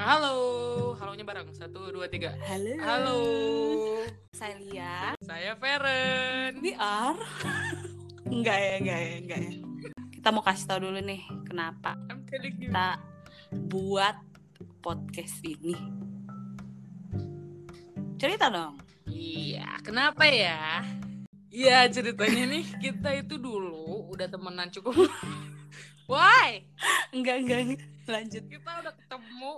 halo, halonya bareng. Satu, dua, tiga. Halo. Halo, Saya Lia. saya Feren. Ini R. enggak ya, enggak ya, enggak ya. Kita mau kasih tahu dulu nih kenapa I'm telling you. kita buat podcast ini. Cerita dong. Iya, kenapa ya? Iya, ceritanya nih kita itu dulu udah temenan cukup. Why? Enggak, enggak, enggak. Lanjut. Kita udah ketemu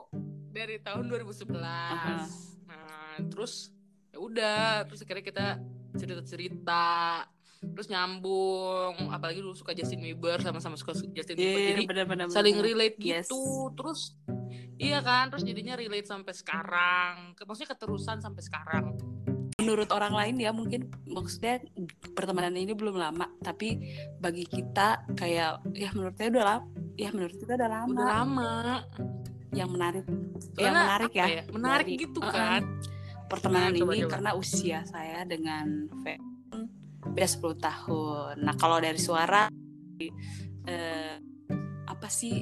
dari tahun 2011. Aha. Nah, terus ya udah, terus akhirnya kita cerita-cerita terus nyambung apalagi dulu suka Justin Bieber sama-sama suka Justin Bieber Iya, jadi benar-benar. saling relate Yes. gitu terus iya kan terus jadinya relate sampai sekarang maksudnya keterusan sampai sekarang Menurut orang lain ya mungkin maksudnya pertemanan ini belum lama, tapi bagi kita kayak ya menurut saya udah lama. Ya menurut kita udah lama. udah lama Yang menarik, yang Soalnya menarik apa ya. menarik dari- gitu kan pertemanan Nah, coba, ini coba. karena usia saya dengan Fe beda 10 tahun. Nah, kalau dari suara eh, apa sih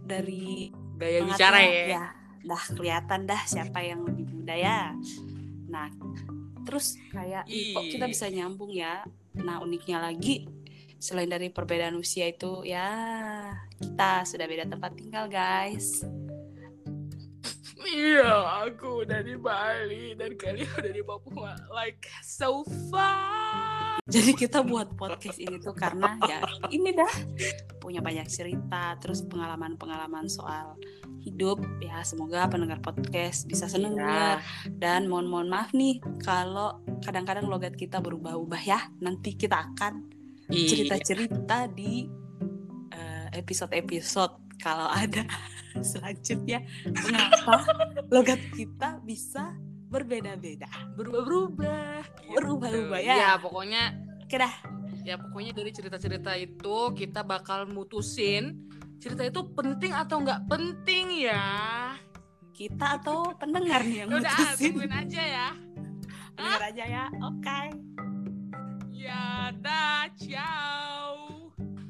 dari gaya bicara ya, dah kelihatan dah siapa yang lebih muda ya. Nah, terus kayak "Ih, kok kita bisa nyambung ya. Nah, uniknya lagi selain dari perbedaan usia itu ya kita sudah beda tempat tinggal, guys. iya aku udah di Bali dan kalian udah di Papua like so far Jadi kita buat podcast ini tuh karena ya ini dah punya banyak cerita, terus pengalaman-pengalaman soal hidup ya semoga pendengar podcast bisa seneng Iya. denger. dan mohon mohon maaf nih kalau kadang-kadang logat kita berubah-ubah ya nanti kita akan. Cerita-cerita di eh, episode-episode kalau ada selanjutnya. Mengapa logat kita bisa berbeda-beda? Berubah-berubah. Gitu. Berubah-ubah, ya. ya. pokoknya oke dah. ya pokoknya dari cerita-cerita itu kita bakal mutusin cerita itu penting atau nggak penting ya. Kita atau pendengar nih yang udah mutusin? tungguin aja ya. Pendengar aja ya. Oke. ya